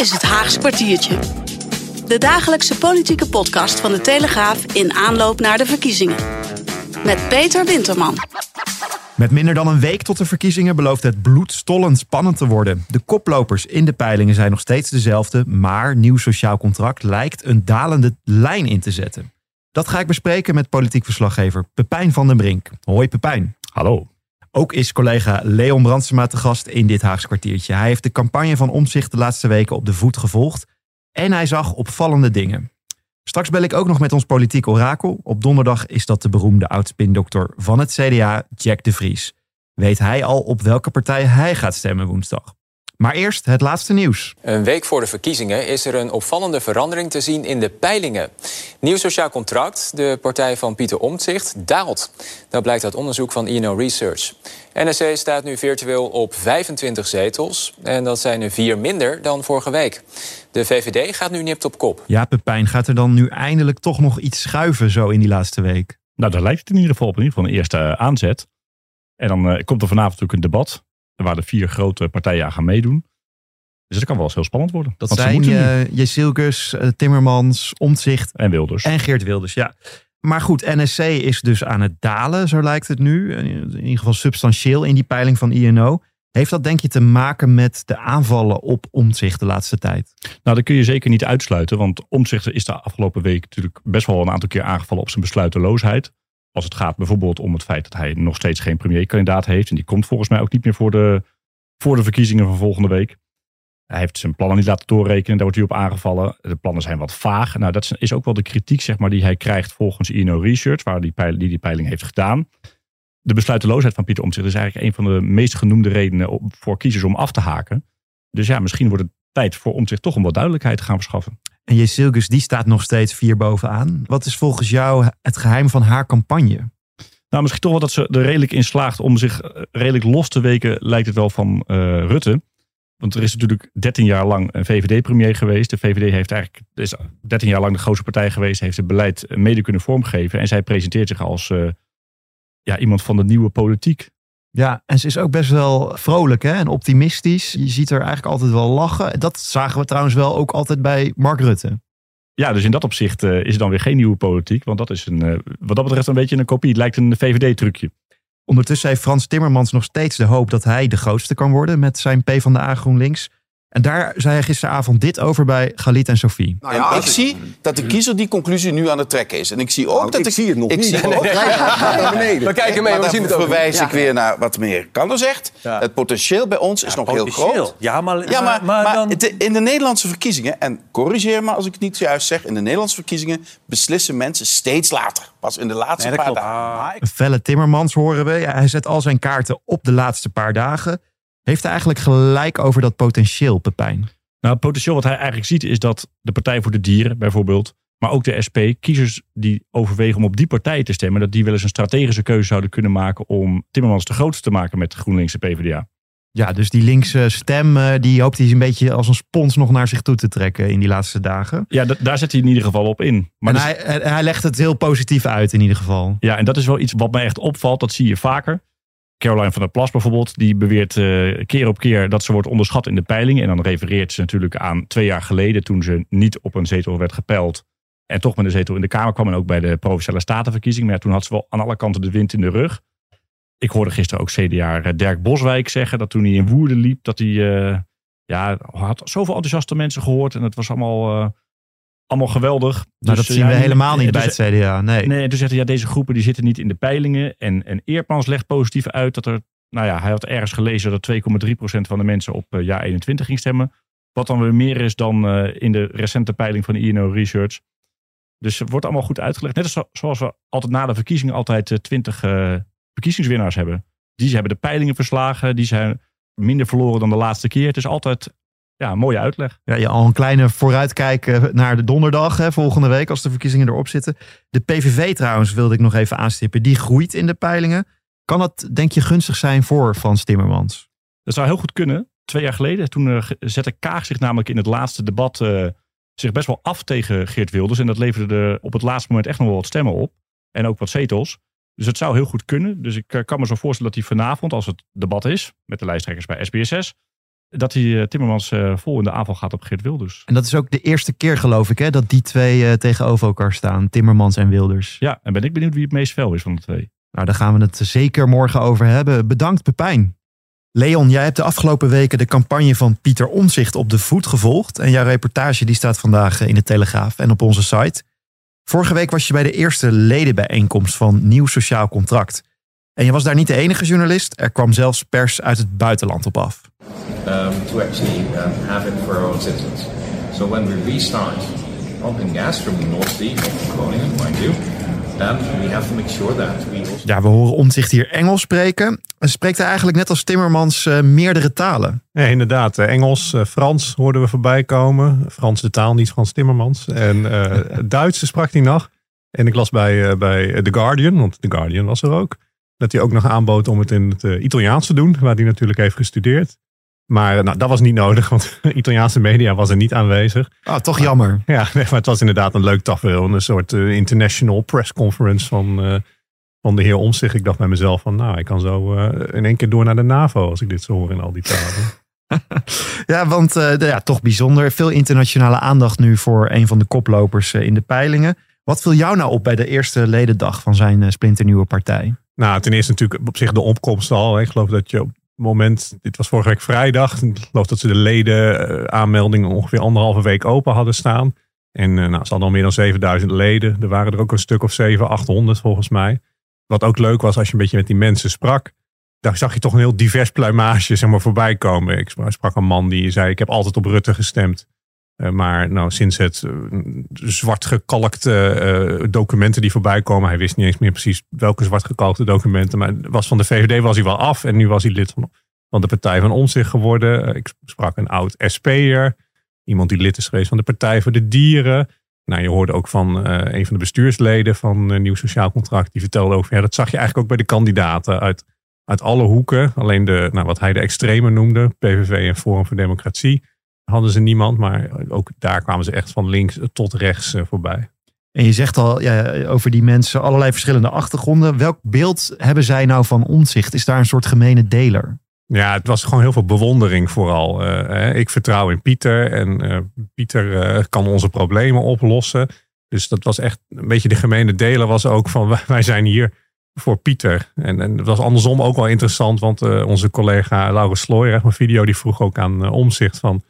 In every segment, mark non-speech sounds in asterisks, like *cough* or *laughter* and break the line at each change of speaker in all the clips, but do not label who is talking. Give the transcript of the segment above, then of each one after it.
is het Haags kwartiertje. De dagelijkse politieke podcast van de Telegraaf in aanloop naar de verkiezingen. Met Peter Winterman.
Met minder dan een week tot de verkiezingen belooft het bloedstollend spannend te worden. De koplopers in de peilingen zijn nog steeds dezelfde, maar nieuw sociaal contract lijkt een dalende lijn in te zetten. Dat ga ik bespreken met politiek verslaggever Pepijn van den Brink. Hoi Pepijn.
Hallo.
Ook is collega Leon Brandsema te gast in dit Haagse kwartiertje. Hij heeft de campagne van Omzicht de laatste weken op de voet gevolgd. En hij zag opvallende dingen. Straks bel ik ook nog met ons politiek orakel. Op donderdag is dat de beroemde oudspindokter van het CDA, Jack de Vries. Weet hij al op welke partij hij gaat stemmen woensdag? Maar eerst het laatste nieuws.
Een week voor de verkiezingen is er een opvallende verandering te zien in de peilingen. Nieuw Sociaal Contract, de partij van Pieter Omtzigt, daalt. Dat blijkt uit onderzoek van INO Research. NSC staat nu virtueel op 25 zetels. En dat zijn er vier minder dan vorige week. De VVD gaat nu nipt op kop.
Ja, Pepijn, gaat er dan nu eindelijk toch nog iets schuiven zo in die laatste week?
Nou, daar lijkt het in ieder geval op in ieder geval een eerste aanzet. En dan uh, komt er vanavond natuurlijk een debat waar de vier grote partijen aan gaan meedoen. Dus dat kan wel eens heel spannend worden.
Dat zijn uh, uh, Timmermans, Omtzigt.
En Wilders.
En Geert Wilders, ja. Maar goed, NSC is dus aan het dalen, zo lijkt het nu. In ieder geval substantieel in die peiling van INO. Heeft dat denk je te maken met de aanvallen op Omtzigt de laatste tijd?
Nou, dat kun je zeker niet uitsluiten. Want Omtzigt is de afgelopen week natuurlijk best wel een aantal keer aangevallen op zijn besluiteloosheid. Als het gaat bijvoorbeeld om het feit dat hij nog steeds geen premierkandidaat heeft. En die komt volgens mij ook niet meer voor de, voor de verkiezingen van volgende week. Hij heeft zijn plannen niet laten doorrekenen, daar wordt hij op aangevallen. De plannen zijn wat vaag. Nou, dat is ook wel de kritiek zeg maar, die hij krijgt volgens INO Research, waar die, die die peiling heeft gedaan. De besluiteloosheid van Pieter Omtzigt is eigenlijk een van de meest genoemde redenen voor kiezers om af te haken. Dus ja, misschien wordt het tijd voor Omtzigt toch om wat duidelijkheid te gaan verschaffen.
En Jezilgus, die staat nog steeds vier bovenaan. Wat is volgens jou het geheim van haar campagne?
Nou, misschien toch wel dat ze er redelijk in slaagt om zich redelijk los te weken, lijkt het wel van uh, Rutte. Want er is natuurlijk 13 jaar lang een VVD-premier geweest. De VVD heeft eigenlijk, is 13 jaar lang de grootste partij geweest, heeft het beleid mede kunnen vormgeven. En zij presenteert zich als uh, ja, iemand van de nieuwe politiek.
Ja, en ze is ook best wel vrolijk hè? en optimistisch. Je ziet er eigenlijk altijd wel lachen. Dat zagen we trouwens wel ook altijd bij Mark Rutte.
Ja, dus in dat opzicht uh, is het dan weer geen nieuwe politiek. Want dat is een, uh, wat dat betreft een beetje een kopie. Het lijkt een VVD-trucje.
Ondertussen heeft Frans Timmermans nog steeds de hoop dat hij de grootste kan worden met zijn P van de A GroenLinks. En daar zei hij gisteravond dit over bij Galit en Sophie.
Nou ja, ik zie dat de kiezer die conclusie nu aan het trekken is. En ik zie ook
nou,
dat
ik, ik zie het nog
ik
niet.
Zie ook,
naar beneden.
We kijken mee,
maar
we zien het ook.
verwijs ik ja. weer naar wat meneer Kander zegt. Ja. Het potentieel bij ons is nog heel groot.
Ja, maar,
ja, maar, maar,
maar dan...
in de Nederlandse verkiezingen, en corrigeer me als ik het niet juist zeg... in de Nederlandse verkiezingen beslissen mensen steeds later. Pas in de laatste
nee,
paar
klopt.
dagen.
Een felle Timmermans horen we. hij zet al zijn kaarten op de laatste paar dagen. Heeft hij eigenlijk gelijk over dat potentieel, Pepijn?
Nou, het potentieel wat hij eigenlijk ziet is dat de Partij voor de Dieren bijvoorbeeld, maar ook de SP, kiezers die overwegen om op die partij te stemmen, dat die wel eens een strategische keuze zouden kunnen maken om Timmermans de grootste te maken met GroenLinks en PvdA.
Ja, dus die linkse stem, die hoopt hij een beetje als een spons nog naar zich toe te trekken in die laatste dagen.
Ja, daar zet hij in ieder geval op in.
Maar en dus, hij, hij legt het heel positief uit in ieder geval.
Ja, en dat is wel iets wat mij echt opvalt, dat zie je vaker. Caroline van der Plas bijvoorbeeld, die beweert uh, keer op keer dat ze wordt onderschat in de peilingen. En dan refereert ze natuurlijk aan twee jaar geleden toen ze niet op een zetel werd gepeild. En toch met een zetel in de Kamer kwam en ook bij de Provinciale Statenverkiezing. Maar toen had ze wel aan alle kanten de wind in de rug. Ik hoorde gisteren ook CDA Dirk Boswijk zeggen dat toen hij in Woerden liep, dat hij uh, ja, had zoveel enthousiaste mensen gehoord. En het was allemaal... Allemaal geweldig.
Nou, dus, dat zien we helemaal niet bij het CDA. Nee.
nee, toen zegt hij, ja, deze groepen die zitten niet in de peilingen. En, en Eerdmans legt positief uit dat er, nou ja, hij had ergens gelezen dat 2,3% van de mensen op uh, jaar 21 ging stemmen. Wat dan weer meer is dan uh, in de recente peiling van INO Research. Dus het wordt allemaal goed uitgelegd. Net als, zoals we altijd na de verkiezingen altijd uh, 20 verkiezingswinnaars hebben. Die hebben de peilingen verslagen. Die zijn minder verloren dan de laatste keer. Het is altijd ja, mooie uitleg.
Ja, je al een kleine vooruitkijk naar de donderdag, hè, volgende week, als de verkiezingen erop zitten. De PVV trouwens, wilde ik nog even aanstippen, die groeit in de peilingen. Kan dat, denk je, gunstig zijn voor Frans Timmermans?
Dat zou heel goed kunnen. Twee jaar geleden, toen uh, zette Kaag zich namelijk in het laatste debat uh, zich best wel af tegen Geert Wilders. En dat leverde op het laatste moment echt nog wel wat stemmen op. En ook wat zetels. Dus het zou heel goed kunnen. Dus ik uh, kan me zo voorstellen dat hij vanavond, als het debat is, met de lijsttrekkers bij SBSS, dat hij uh, Timmermans uh, vol in de aanval gaat op Geert Wilders.
En dat is ook de eerste keer, geloof ik, hè, dat die twee uh, tegenover elkaar staan. Timmermans en Wilders.
Ja, en ben ik benieuwd wie het meest fel is van de twee.
Nou, daar gaan we het zeker morgen over hebben. Bedankt, Pepijn. Leon, jij hebt de afgelopen weken de campagne van Pieter Omzicht op de voet gevolgd. En jouw reportage die staat vandaag in de Telegraaf en op onze site. Vorige week was je bij de eerste ledenbijeenkomst van Nieuw Sociaal Contract. En je was daar niet de enige journalist. Er kwam zelfs pers uit het buitenland op af.
Um, to actually um, have it for our own citizens. So when we restart pumping gas from the North Sea, of Groningen, mind you, then we have to make sure that we also...
Ja, we horen Omtzigt hier Engels spreken. En spreekt hij eigenlijk net als Timmermans uh, meerdere talen?
Ja, inderdaad. Engels, uh, Frans hoorden we voorbij komen. Frans de taal, niet Frans Timmermans. En uh, *laughs* Duits sprak hij nog. En ik las bij, bij The Guardian, want The Guardian was er ook. Dat hij ook nog aanbood om het in het Italiaans te doen, waar hij natuurlijk heeft gestudeerd. Maar nou, dat was niet nodig, want *laughs* Italiaanse media was er niet aanwezig.
Ah, toch jammer.
Ja, *laughs* nee, maar het was inderdaad een leuk tafereel. Een soort uh, international press conference van, uh, van de heer Omtzigt. Ik dacht bij mezelf van, nou, ik kan zo uh, in één keer door naar de NAVO als ik dit zo hoor in al die talen. *laughs*
ja, want ja, toch bijzonder. Veel internationale aandacht nu voor een van de koplopers in de peilingen. Wat viel jou nou op bij de eerste ledendag van zijn splinternieuwe partij?
Nou, ten eerste natuurlijk op zich de opkomst al. Ik geloof dat je op moment, dit was vorige week vrijdag. Ik geloof dat ze de leden uh, aanmeldingen ongeveer anderhalve week open hadden staan. En uh, nou, ze hadden al meer dan 7000 leden. Er waren er ook een stuk of 7, 800 volgens mij. Wat ook leuk was als je een beetje met die mensen sprak. Daar zag je toch een heel divers pluimage zeg maar, voorbij komen. Ik sprak een man die zei, ik heb altijd op Rutte gestemd. Uh, maar nou, sinds het zwart gekalkte documenten die voorbij komen. Hij wist niet eens meer precies welke zwart gekalkte documenten. Maar was van de VVD was hij wel af. En nu was hij lid van, de Partij van Omzicht geworden. ik sprak een oud SP'er. Iemand die lid is geweest van de Partij voor de Dieren. Nou, je hoorde ook van een van de bestuursleden van Nieuw Sociaal Contract. Die vertelde over, ja, dat zag je eigenlijk ook bij de kandidaten uit, uit alle hoeken. Alleen de, nou, wat hij de extreme noemde, PVV en Forum voor Democratie hadden ze niemand. Maar ook daar kwamen ze echt van links tot rechts eh, voorbij.
En je zegt al ja, over die mensen allerlei verschillende achtergronden. Welk beeld hebben zij nou van omzicht? Is daar een soort gemene deler?
Ja, het was gewoon heel veel bewondering vooral. Uh, ik vertrouw in Pieter en uh, Pieter uh, kan onze problemen oplossen. Dus dat was echt een beetje de gemene deler was ook van *laughs* wij zijn hier voor Pieter. En, en dat was andersom ook wel interessant, want onze collega Laura Slooyer, mijn video, die vroeg ook aan omzicht van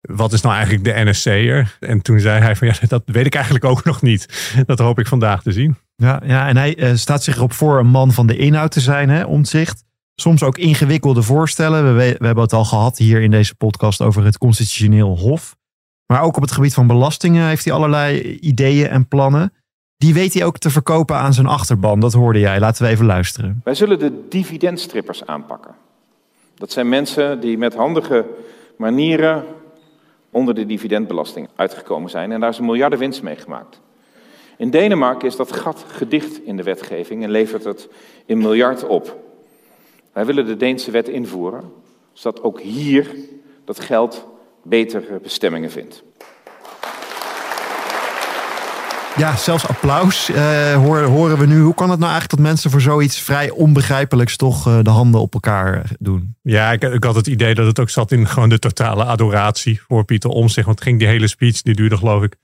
wat is nou eigenlijk de NSC'er? En toen zei hij van ja, dat weet ik eigenlijk ook nog niet. Dat hoop ik vandaag te zien.
Ja, ja en hij uh, staat zich erop voor een man van de inhoud te zijn, hè, omzicht. Soms ook ingewikkelde voorstellen. We, we, hebben het al gehad hier in deze podcast over het constitutioneel hof. Maar ook op het gebied van belastingen heeft hij allerlei ideeën en plannen. Die weet hij ook te verkopen aan zijn achterban. Dat hoorde jij. Laten we even luisteren.
Wij zullen de dividendstrippers aanpakken. Dat zijn mensen die met handige manieren onder de dividendbelasting uitgekomen zijn en daar is een miljarden winst mee gemaakt. In Denemarken is dat gat gedicht in de wetgeving en levert het een miljard op. Wij willen de Deense wet invoeren, zodat ook hier dat geld betere bestemmingen vindt.
Ja, zelfs applaus uh, horen we nu. Hoe kan het nou eigenlijk dat mensen voor zoiets vrij onbegrijpelijks toch uh, de handen op elkaar doen?
Ja, ik, ik, had het idee dat het ook zat in gewoon de totale adoratie voor Pieter Omtzigt. Want ging die hele speech, die duurde geloof ik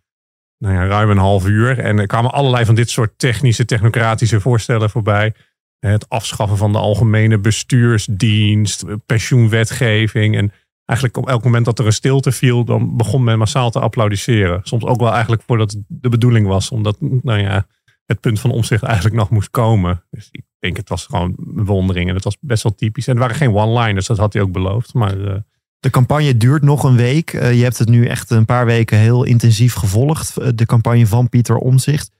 nou ja, ruim een half uur. En er kwamen allerlei van dit soort technische, technocratische voorstellen voorbij. Het afschaffen van de algemene bestuursdienst, pensioenwetgeving en eigenlijk op elk moment dat er een stilte viel, dan begon men massaal te applaudisseren. Soms ook wel eigenlijk voordat het de bedoeling was, omdat nou ja, het punt van omzicht eigenlijk nog moest komen. Dus ik denk het was gewoon een wondering en het was best wel typisch. En er waren geen one-liners, dat had hij ook beloofd. Maar, uh...
De campagne duurt nog een week. Uh, je hebt het nu echt een paar weken heel intensief gevolgd, eh, de campagne van Pieter Omzicht.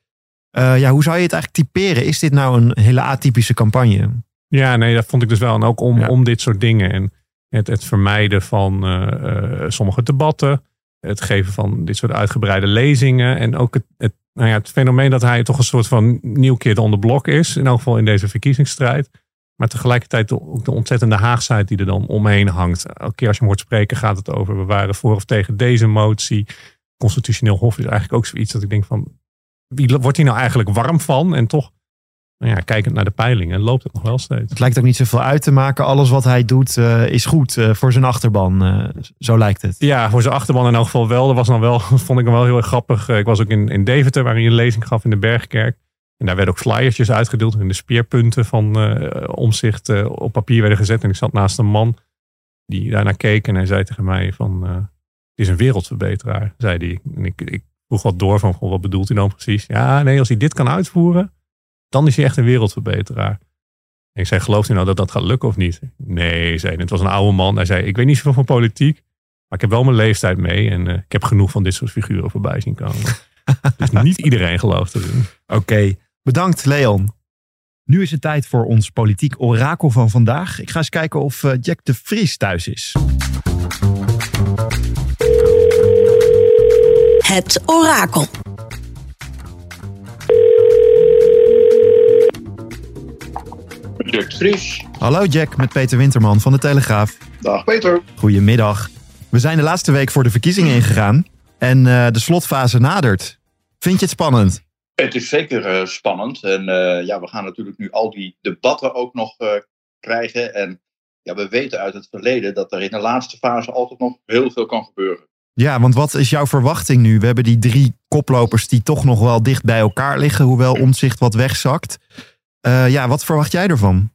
Ja, hoe zou je het eigenlijk typeren? Is dit nou een hele atypische campagne?
Ja, nee, dat vond ik dus wel. En ook om, ja. om dit soort dingen. En het, het vermijden van uh, sommige debatten. Het geven van dit soort uitgebreide lezingen. En ook het, het, nou ja, het fenomeen dat hij toch een soort van nieuw keer on blok is. In elk geval in deze verkiezingsstrijd. Maar tegelijkertijd ook de ontzettende haagsheid die er dan omheen hangt. Elke keer als je hem hoort spreken gaat het over we waren voor of tegen deze motie. Constitutioneel Hof is eigenlijk ook zoiets dat ik denk van... Wie wordt hier nou eigenlijk warm van? En toch Nou ja, kijkend naar de peilingen loopt het nog wel steeds.
Het lijkt ook niet zoveel uit te maken. Alles wat hij doet eh, is goed eh, voor zijn achterban. Eh, zo lijkt het.
Ja, voor zijn achterban in elk geval wel. Dat was dan wel, *laughs* vond ik hem wel heel erg grappig. Ik was ook in, in Deventer, waar hij een lezing gaf in de Bergkerk. En daar werden ook flyertjes uitgedeeld. In de speerpunten van omzicht op papier werden gezet. En ik zat naast een man die daarnaar keek. En hij zei tegen mij van, het is een wereldverbeteraar, zei hij. En ik, ik vroeg wat door van, wat bedoelt hij dan precies? Ja, nee, als hij dit kan uitvoeren, dan is hij echt een wereldverbeteraar. En ik zei, gelooft u nou dat dat gaat lukken of niet? Nee, zei hij. Het was een oude man. Hij zei, ik weet niet zoveel van politiek. Maar ik heb wel mijn leeftijd mee. En eh, ik heb genoeg van dit soort figuren voorbij zien komen. *laughs* dus niet iedereen gelooft erin.
Oké, bedankt Leon. Nu is het tijd voor ons politiek orakel van vandaag. Ik ga eens kijken of eh, Jack de Vries thuis is.
Het orakel.
Dirk.
Hallo Jack, met Peter Winterman van de Telegraaf.
Dag Peter.
Goedemiddag. We zijn de laatste week voor de verkiezingen ingegaan. En eh, de slotfase nadert. Vind je het spannend?
Het is zeker eh, spannend. En eh, ja, we gaan natuurlijk nu al die debatten ook nog eh, krijgen. En ja, we weten uit het verleden dat er in de laatste fase altijd nog heel veel kan gebeuren.
Ja, want wat is jouw verwachting nu? We hebben die drie koplopers die toch nog wel dicht bij elkaar liggen, hoewel omzicht wat wegzakt. Eh, ja, wat verwacht jij ervan?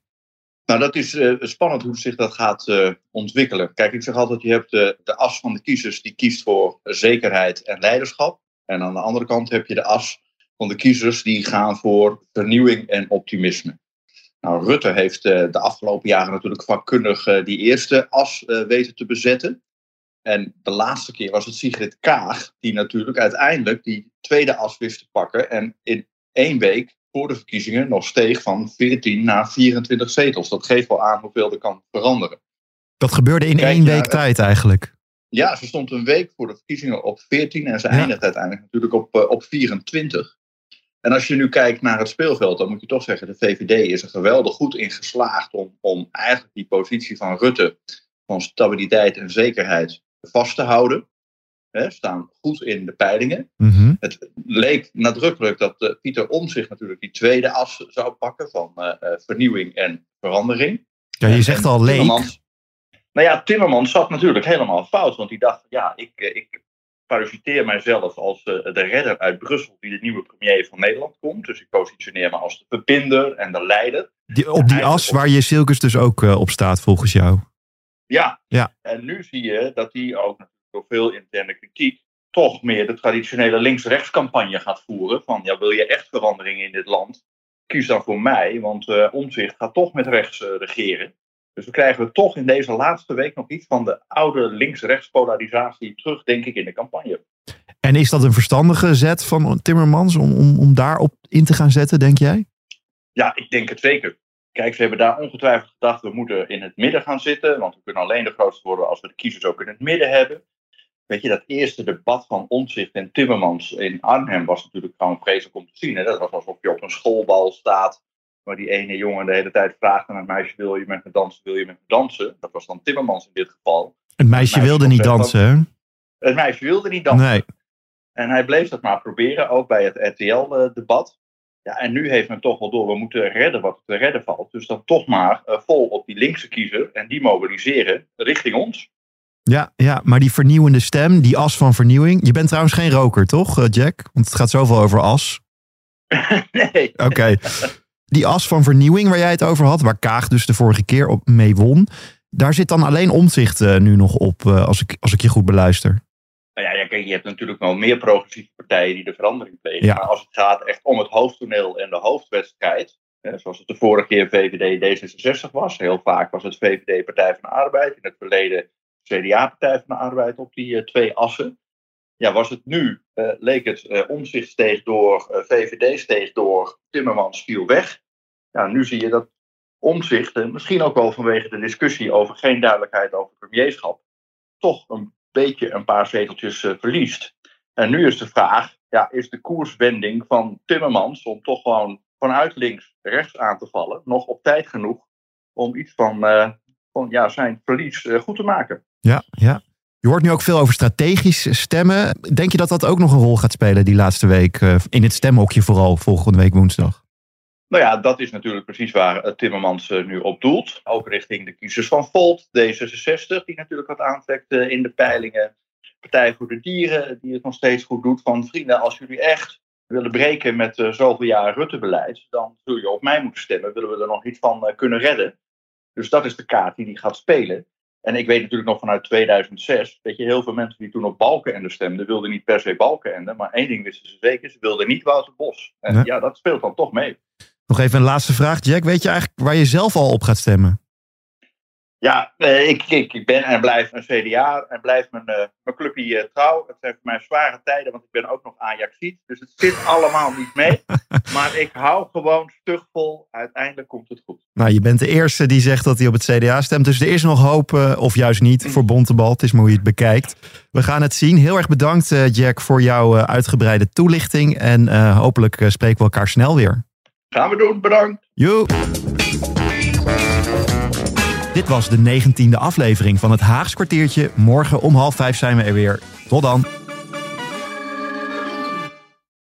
Nou, dat is eh, spannend hoe zich dat gaat eh, ontwikkelen. Kijk, ik zeg altijd, je hebt de, de as van de kiezers die kiest voor zekerheid en leiderschap. En aan de andere kant heb je de as van de kiezers die gaan voor vernieuwing en optimisme. Nou, Rutte heeft de afgelopen jaren natuurlijk vakkundig die eerste as weten te bezetten. En de laatste keer was het Sigrid Kaag die natuurlijk uiteindelijk die tweede as wist te pakken. En in één week voor de verkiezingen nog steeg van 14 naar 24 zetels. Dat geeft wel aan hoeveel er kan veranderen.
Dat gebeurde in
Kijk
één week tijd eigenlijk.
Ja, ze stond een week voor de verkiezingen op 14 en ze
Ja.
eindigt uiteindelijk natuurlijk op, eh, op 24. En als je nu kijkt naar het speelveld, dan moet je toch zeggen, de VVD is er geweldig goed in geslaagd om, om eigenlijk die positie van Rutte van stabiliteit en zekerheid vast te houden. Hè, staan goed in de peilingen.
Mhm.
Het leek nadrukkelijk dat eh, Pieter Omtzigt natuurlijk die tweede as zou pakken van eh, eh, vernieuwing en verandering.
Ja, je zegt
en
al leek.
Timmermans- Nou ja, Timmermans zat natuurlijk helemaal fout. Want die dacht, ja, ik, ik parasiteer mijzelf als de redder uit Brussel die de nieuwe premier van Nederland komt. Dus ik positioneer me als de verbinder en de leider.
Die, op die as waar je Silkes dus ook op staat volgens jou.
Ja.
Ja.
En nu zie je dat hij ook door veel interne kritiek toch meer de traditionele links-rechts campagne gaat voeren. Van ja, wil je echt verandering in dit land? Kies dan voor mij, want eh Omtzigt gaat toch met rechts eh, regeren. Dus we krijgen toch in deze laatste week nog iets van de oude links-rechts polarisatie terug, denk ik, in de campagne.
En is dat een verstandige zet van Timmermans om, om, om daarop in te gaan zetten, denk jij?
Ja, ik denk het zeker. Kijk, ze hebben daar ongetwijfeld gedacht, we moeten in het midden gaan zitten. Want we kunnen alleen de grootste worden als we de kiezers ook in het midden hebben. Weet je, dat eerste debat van Omtzigt en Timmermans in Arnhem was natuurlijk gewoon vreselijk om te zien. Hè? Dat was alsof je op een schoolbal staat. Waar die ene jongen de hele tijd vraagt aan het meisje, wil je met me dansen, wil je met me dansen? Dat was dan Timmermans in dit geval.
Het meisje wilde niet dansen, hè?
Het meisje wilde niet dansen.
Nee.
En hij bleef dat maar proberen, ook bij het RTL-debat. Ja, en nu heeft men toch wel door, we moeten redden wat te redden valt. Dus dan toch maar eh, vol op die linkse kiezer en die mobiliseren richting ons.
Ja, ja, maar die vernieuwende stem, die as van vernieuwing. Je bent trouwens geen roker, toch, eh, Jack? Want het gaat zoveel over as. *laughs*
nee.
Oké. Die as van vernieuwing waar jij het over had, waar Kaag dus de vorige keer op mee won. Daar zit dan alleen omzicht eh, nu nog op, eh, als, ik, als ik je goed beluister.
Nou ja, ja, kijk, je hebt natuurlijk wel meer progressieve partijen die de verandering plegen.
Ja.
Maar als het gaat echt om het hoofdtoneel en de hoofdwedstrijd. Hè, zoals het de vorige keer VVD D66 was. Heel vaak was het VVD Partij van de Arbeid. In het verleden CDA Partij van de Arbeid op die eh, twee assen. Ja, was het nu, eh, leek het eh omzicht steeg door, VVD steeg door, Timmermans viel weg. Ja, nu zie je dat omzicht, eh, misschien ook wel vanwege de discussie over geen duidelijkheid over premierschap, toch een beetje een paar zeteltjes verliest. En nu is de vraag, ja, is de koerswending van Timmermans om toch gewoon vanuit links rechts aan te vallen, nog op tijd genoeg om iets van, van ja, zijn verlies goed te maken?
Ja, ja. Je hoort nu ook veel over strategisch stemmen. Denk je dat dat ook nog een rol gaat spelen die laatste week? eh, in het stemhokje vooral, volgende week woensdag?
Nou ja, dat is natuurlijk precies waar eh, Timmermans eh, nu op doelt. Ook richting de kiezers van Volt, D66, die natuurlijk wat aantrekt in de peilingen. Partij voor de Dieren, die het nog steeds goed doet. Van vrienden, als jullie echt willen breken met zoveel jaar Rutte-beleid, dan zul je op mij moeten stemmen. Willen we er nog iets van kunnen redden? Dus dat is de kaart die hij gaat spelen. En ik weet natuurlijk nog vanuit 2006, dat je heel veel mensen die toen op Balkenende stemden, wilden niet per se Balkenende. Maar één ding wisten ze zeker, ze wilden niet Wouter Bos. En ja, ja dat speelt dan toch mee.
Nog even een laatste vraag, Jack. Weet je eigenlijk waar je zelf al op gaat stemmen?
Ja, eh, ik, ik, ik ben en blijf een CDA en blijf mijn, uh, mijn clubje trouw. Het zijn voor mij zware tijden, want ik ben ook nog Ajaxiet. Dus het zit allemaal niet mee. *laughs* maar ik hou gewoon stug vol. Uiteindelijk komt het goed.
Nou, je bent de eerste die zegt dat hij op het CDA stemt. Dus er is nog hoop, of juist niet, voor Bontebal. Het is maar hoe je het bekijkt. We gaan het zien. Heel erg bedankt, Jack, voor jouw uitgebreide toelichting. En hopelijk spreken we elkaar snel weer.
Gaan we doen, bedankt.
Jo. Dit was de negentiende aflevering van het Haags kwartiertje. Morgen om half vijf zijn we er weer. Tot dan.